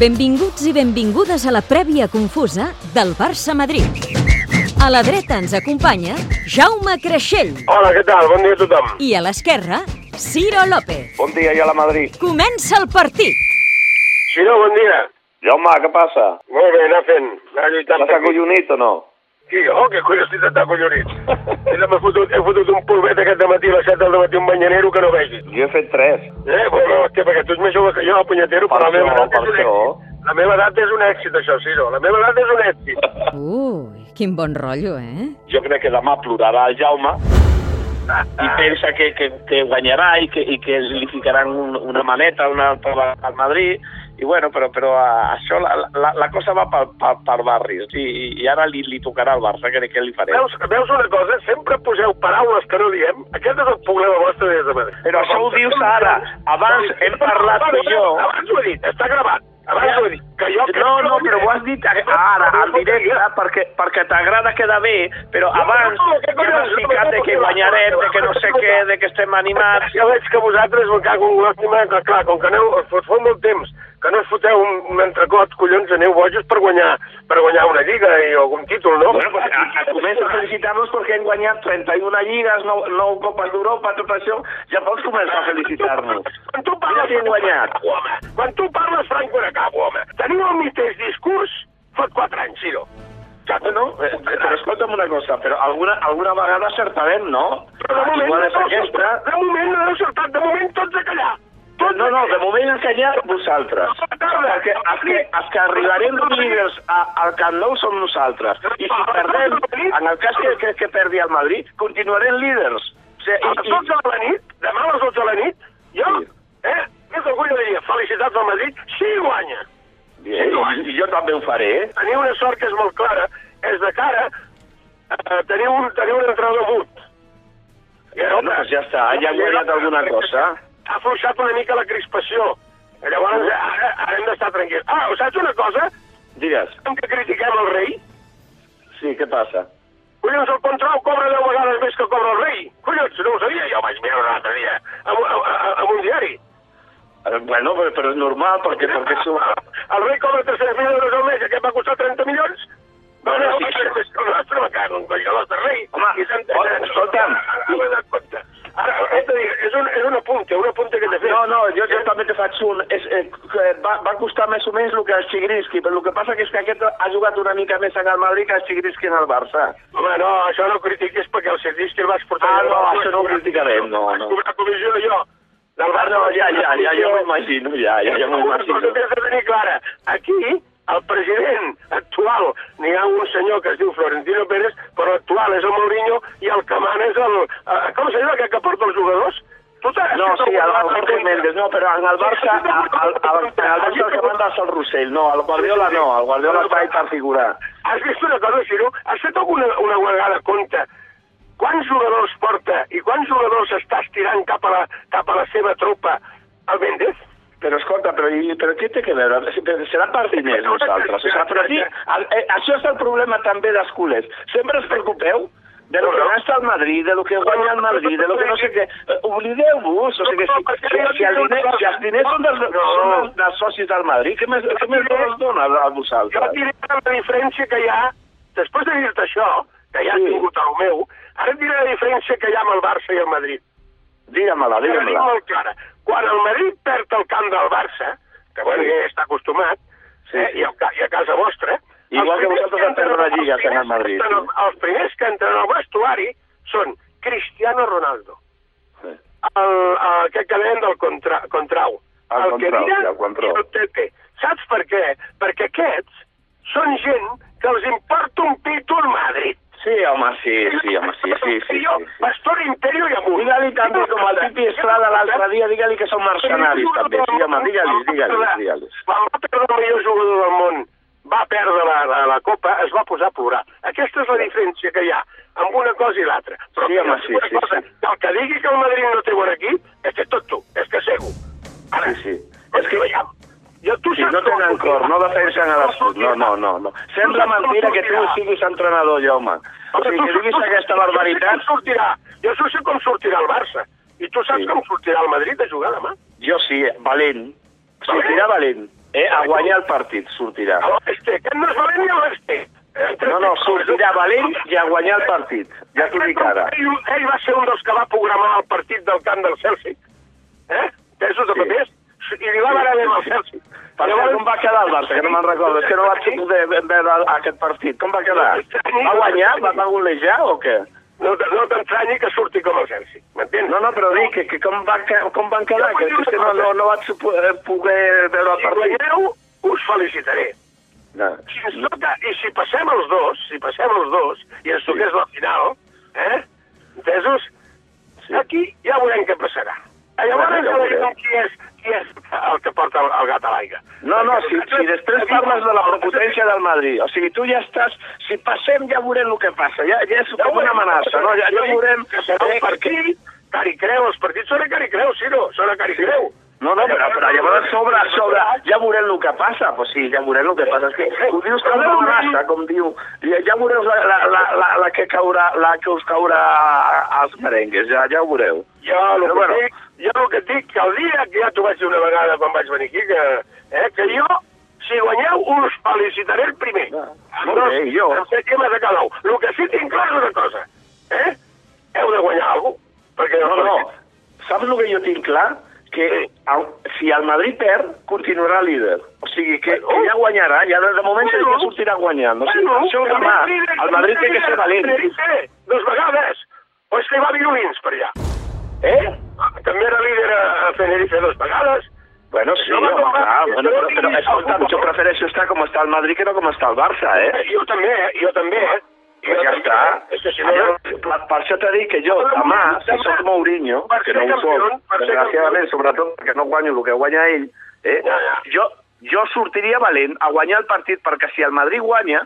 Benvinguts i benvingudes a la prèvia confusa del Barça-Madrid. A la dreta ens acompanya Jaume Creixell Hola, què tal? Bon dia a tothom. i a l'esquerra Ciro López. Bon dia, i a la Madrid. Comença el partit. Xino, bon dia. Jaume, què passa? Molt bé, anar fent. Anar lluitant. T'has acollonit o no? Qui? Oh, que tan acollonit. Mira, m'he fotut, he fotut un polvet aquest matí a les 7 del matí, un banyanero que no vegis. Jo he fet tres. Eh, bueno, hòstia, perquè tu ets més jove que jo, punyetero, Per però la meva edat per és un això. èxit. La meva edat és un èxit, això, Ciro. La meva edat és un èxit. Ui, quin bon rotllo, eh? jo crec que demà plorarà el Jaume i pensa que, que, que guanyarà i que, i que li ficaran un, una maneta una, al Madrid i bueno, però, però a- això la, la, la cosa va per, per, per barris i, i ara li, li tocarà al Barça, que, què li farem? Veus, veus una cosa? Sempre poseu paraules que no diem. Aquest és el problema vostre des de Madrid. Però això ho dius ara. Abans hem parlat tu i jo. Abans ho he dit, està gravat. Abans ho he dit. Que jo No, no, però ho has dit ara, al directe, perquè, perquè t'agrada quedar bé, però abans ja m'has ficat de que guanyarem, de que no sé què, de que estem animats... Ja veig que vosaltres me cago en que clar, com que aneu, us fot molt temps, que no us foteu un, un entrecot, collons, aneu bojos per guanyar, per guanyar una lliga i algun títol, no? Bueno, pues a, a comença a felicitar-nos perquè hem guanyat 31 lligues, 9, 9 Copes d'Europa, tot això, ja pots començar a felicitar-nos. Quan tu parles... Mira qui hem guanyat. Home, quan tu parles, Franco home, teniu el mateix discurs fot 4 anys, Ciro. Ja, No, eh, però escolta'm una cosa, però alguna, alguna vegada acertarem, no? Però de moment, Igual no aquesta. de moment no heu acertat, de moment tots a callar. Tots No, no, a de moment han callat vosaltres. Perquè els que, els que arribarem líders a, al Camp Nou som nosaltres. I si perdem, en el cas que, que, que perdi el Madrid, continuarem líders. O sigui, A les i, 12 de la nit, demà a les 12 de la nit, jo, eh, més jo diria, felicitats al Madrid, sí guanya. I, i, jo també ho faré, eh? Teniu una sort que és molt clara, és de cara, eh, teniu, un, teniu un entrenador mut. Bueno, doncs ja està, ja hem guanyat alguna cosa. Ha afluixat una mica la crispació. Llavors, ara, ara hem d'estar tranquils. Ah, saps una cosa? Digues. En què critiquem el rei? Sí, què passa? Collons, el control cobra 10 vegades més que cobra el rei. Collons, no ho sabia, jo vaig mirar un altre dia, amb, amb, amb un diari. Eh, Bueno, però, però és normal, perquè, perquè som... El rei cobra 300.000 euros al mes, aquest va costar 30 milions? No, no, Sí, sí, és que el nostre va cagar un coll de rei. Home, I oh, escolta'm. Ara dir, és un, és un apunte, un apunte que t'he fet. No, no, jo, jo també te faig un... És, eh, va, va costar més o menys el que el Xigrinski, però el que passa que és que aquest ha jugat una mica més en el Madrid que el Xigrinski en el Barça. Home, no, això no ho critiquis perquè el Cerdisqui el vaig portar... Ah, no, això no ho criticarem, no, no. cobrar comissió jo. Del Ah, no, ja, ja, ja, ja m'ho imagino, ja, ja, ja m'ho Una cosa que has de tenir clara. Aquí, el president actual, n'hi ha un senyor que es diu Florentino Pérez, però l'actual és el Mourinho i el que mana és el... eh, com se diu aquest que porta els jugadors? Tu No, sí, el, Jorge Méndez, no, però en el Barça, el, el, el, Barça el que manda és el Rossell, no, el Guardiola no, el Guardiola està ahí per figurar. Has vist una cosa, Ciro? Has fet alguna una vegada compte quants jugadors porta i quants jugadors està estirant cap a la, cap a la seva tropa el Méndez? Però escolta, però, però què té que veure? Serà per diners nosaltres. O sigui, però aquí, el, eh, això és el problema també dels culers. Sempre us preocupeu de lo que gasta el Madrid, de lo que guanya el Madrid, de lo que no sé què. Eh, Oblideu-vos, o sigui, si, si, si, el diner, si els diners són dels, són dels, socis del Madrid, què més, què més us dona a Jo vosaltres? et diré la diferència que hi ha, després de dir-te això, que ja has Sí. tingut el meu, ara et diré la diferència que hi ha amb el Barça i el Madrid. Digue-me-la, la digue-me-la. molt clara. Quan el Madrid perd el camp del Barça, que bueno, ja està acostumat, Sí, eh, sí. i, a, ca- i a casa vostra... Igual que vosaltres en perdre els primers en el Madrid, que entren Els primers que entren al vestuari són Cristiano Ronaldo, Sí. el, el, aquest que deien del contra, Contrau, El el sí, el Contrau. i el Tete. Saps per què? Perquè aquests són gent que els importa un pito al Madrid. Sí, home, sí, sí, home, sí, sí, sí. Jo, sí, sí. Pastor Imperio i amunt. Digue-li també, com el Pipi Estrada l'altre dia, digue-li que són mercenaris també. Sí, home, digue-li, digue-li, digue-li. Va perdre el millor jugador del món, va perdre la, la, la Copa, es va posar a plorar. Aquesta és la diferència que hi ha amb una cosa i l'altra. Però Sí, home, sí, sí, cosa, sí. El que digui que el Madrid no té bon equip, és que tot tu, és que segur. No tenen cor, no defensen a l'escut. No, no, no, no. Sembla mentira que tu siguis entrenador, Jaume. O sigui, que diguis aquesta barbaritat... Sortirà. Jo sé com sortirà el Barça. I tu saps Sí. com sortirà el Madrid de jugar demà. Jo sí, valent. Sortirà valent. Eh, a guanyar el partit sortirà. A l'Oeste, aquest no és valent ni a l'Oeste. No, no, sortirà valent i a guanyar el partit. Ja t'ho dic ara. Ell, ell va ser un dels que va programar el partit del camp del Chelsea. Eh? Tesos de Sí. papers? I li va bé amb el Chelsea. Per què, com va quedar el Barça? Que no me'n recordo. És que no vaig poder veure aquest partit. Com va quedar? Va guanyar? Va, va golejar o què? No, no t'entranyi que surti com el Chelsea. M'entens? No, no, però dic que, que com, va, com van quedar, que, que no, no, no vaig eh, poder veure el Si partit. guanyeu, us felicitaré. No. Si ens toca, i si passem els dos, si passem els dos, i ens toqués la final, eh? Entesos? Sí. Aquí ja veurem què passarà. Llavors ja veurem qui és, qui és el que el, el gat a l'aigua. No, no, si, si després parles de la prepotència del Madrid, o sigui, tu ja estàs... Si passem ja veurem el que passa, ja, ja és com una amenaça, no? Ja, ja veurem... Que serà un partit, cari creu, els partits són a cari creu, Ciro, són a cari creu. No, no, però, però llavors sobre, sobre, ja veurem el que passa, pues sí, ja veurem el que passa. És que ho dius com una amenaça, com diu, ja, ja veureu la, la, la, la, la, que caurà, la que us caurà als merengues, ja, ja ho veureu. Jo el, que bueno. dic, jo el que dic, que el dia que ja t'ho vaig dir una vegada quan vaig venir aquí, que, eh, que jo, si guanyeu, us felicitaré el primer. Ah, molt bé, i jo? Em sé m'ha de cada un. El que sí tinc clar és una cosa, eh? Heu de guanyar alguna cosa. Perquè No, no, saps el que jo tinc clar? Que el, si el Madrid perd, continuarà líder. O sigui, que, que ja guanyarà, ja de, de moment sí que sortirà guanyant. O sigui, per això demà el Madrid té que ser valent. Tenerife, dos vegades. O és que va violins per allà. Eh? També era líder a Tenerife dos vegades. Bueno, sí, home, clar, bueno, però, però escolta'm, jo prefereixo estar com està el Madrid que no com està el Barça, eh? Eh, Jo també, eh? Jo també, eh? Pues ja està. no... Per, per això t'he dit que jo, demà, si soc Mourinho, que no ho soc, desgraciadament, sobretot perquè no guanyo el que guanya ell, eh? Jo, jo sortiria valent a guanyar el partit perquè si el Madrid guanya,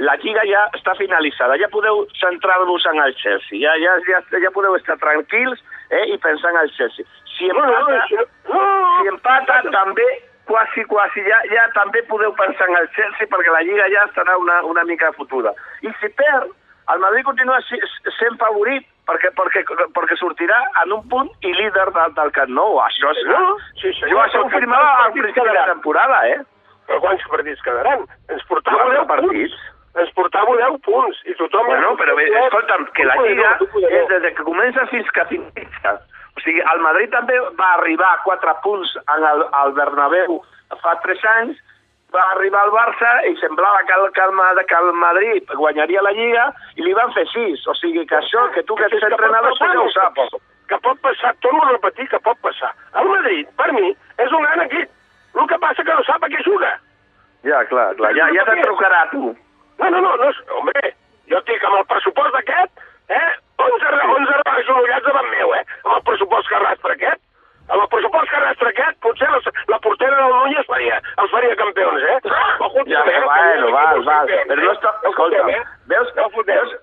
la Lliga ja està finalitzada, ja podeu centrar-vos en el Chelsea, ja, ja, ja, ja podeu estar tranquils eh, i pensar en el Chelsea. Si No, no, empata, si no- no. si empata també quasi, quasi, ja, ja també podeu pensar en el Chelsea perquè la Lliga ja estarà una, una mica fotuda. I si perd, el Madrid continua sent favorit perquè, perquè, perquè sortirà en un punt i líder del, del Camp Nou. Això és... No, sí, senyor, jo això ho firmava al principi de la temporada, eh? Però quants partits quedaran? Ens portava Quatre 10 partits. punts. Ens portava 10 punts. I tothom... Bueno, però bé, escolta'm, que la Lliga és des de que comença fins que finalitza. O sigui, el Madrid també va arribar a 4 punts en el, al Bernabéu fa 3 anys, va arribar al Barça i semblava que el, que el, que el Madrid guanyaria la Lliga i li van fer 6. O sigui, que això, que tu que ets entrenador, tu ja ho saps. Que pot passar, torno a repetir que pot passar. El Madrid, per mi, és un gran equip. El que passa que no sap a què juga. Ja, clar, clar. Ja, ja te'n trucarà tu. No, no, no, no, home, jo estic amb el pressupost d'aquest, eh, 11, re- 11 rebats genollats davant meu, eh, amb el pressupost que arrastra aquest. Amb el pressupost que arrastra aquest, potser la, la portera del Núñez faria, els faria campions, eh? Ojo, Ja, eh, bueno, que val, no val. fotem, Però no eh? està... No Escolta, fotem, eh? veus, No fotem. veus,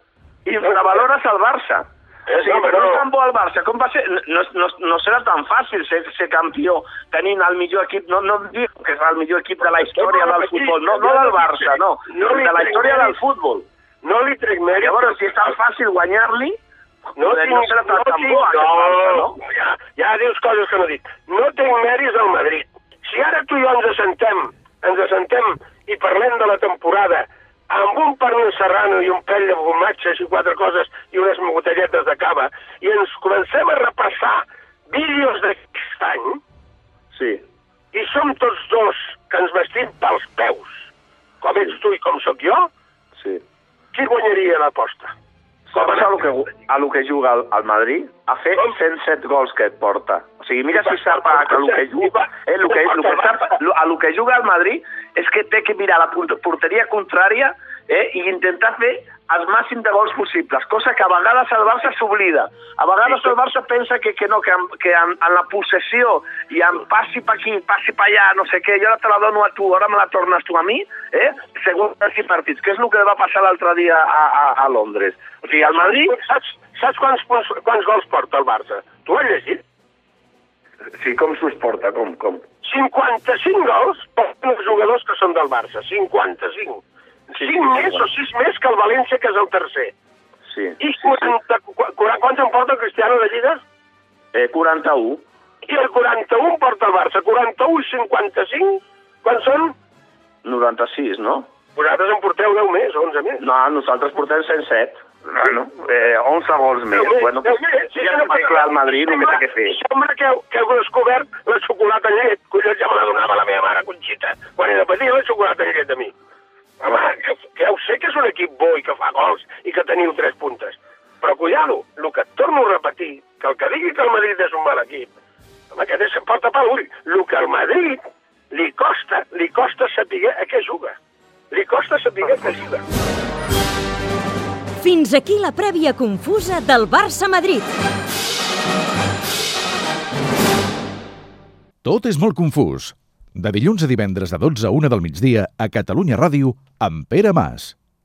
infravalores el Barça. O sigui, No, però però no no. és tan bo el Barça. Com va ser? No, no, no serà tan fàcil ser, ser campió tenint el millor equip, no, no dic que és el millor equip de la història del futbol, no, no del Barça, no, No de la història del futbol. No li trec mèrit. Llavors, si és tan fàcil guanyar-li, No, tinc, no serà tan, no, tan bo Barça, no, ja, ja dius coses que no dic. No tinc mèrits al Madrid. Si ara tu i jo ens assentem, ens assentem i parlem de la temporada amb un pernil serrano i un pell de formatges i quatre coses i unes botelletes de cava i ens comencem a repassar vídeos d'aquest any sí. i som tots dos que ens vestim pels peus, com ets tu i com sóc jo, Sí. qui guanyaria l'aposta? Saps a lo que, a lo que juga el, el Madrid? A fer 107 gols que et porta. O sigui, mira si sap a, a lo que juga, eh, lo que, lo que sap, a lo que juga el Madrid és que té que mirar la port- porteria contrària eh, i intentar fer el màxim de gols possibles, cosa que a vegades el Barça s'oblida. A vegades el Barça pensa que, que no, que, en, que en, en la possessió i en passi per aquí, passi per allà, no sé què, jo ara te la dono a tu, ara me la tornes tu a mi, eh? segons els partits, que és el que va passar l'altre dia a, a, a Londres. O sigui, el Madrid Saps, saps quants, quants, quants gols porta el Barça? Tu ho has llegit? Sí, com s'ho porta, com, com? 55 gols porten els jugadors que són del Barça. 55. Sí, 5 sí, més sí. o 6 més que el València, que és el tercer. Sí. I 40, qu- qu- quants en porta el Cristiano de Lliga? Eh, 41. I el 41 porta el Barça. 41 i 55, Quan són? 96, no? Vosaltres en porteu 10 més, 11 més. No, nosaltres portem 107. Bueno, eh, 11 gols més. Més, Bueno, pues, més. ja no té clar el Madrid que té que fer. Sembla que que heu descobert la xocolata llet. Collons, ja me la donava la meva mare, Conxita, quan era petit, la xocolata llet de mi. Home, que, que ja ho sé que és un equip bo i que fa gols i que teniu tres puntes. Però cuidado, el que et torno a repetir, que el que digui que el Madrid és un mal equip, home, que té, pot tapar l'ull. El que al Madrid li costa, li costa saber a què juga. Li costa saber a què juga. Fins aquí la prèvia confusa del Barça-Madrid. Tot és molt confús. De dilluns a divendres de 12 a 1 del migdia a Catalunya Ràdio amb Pere Mas.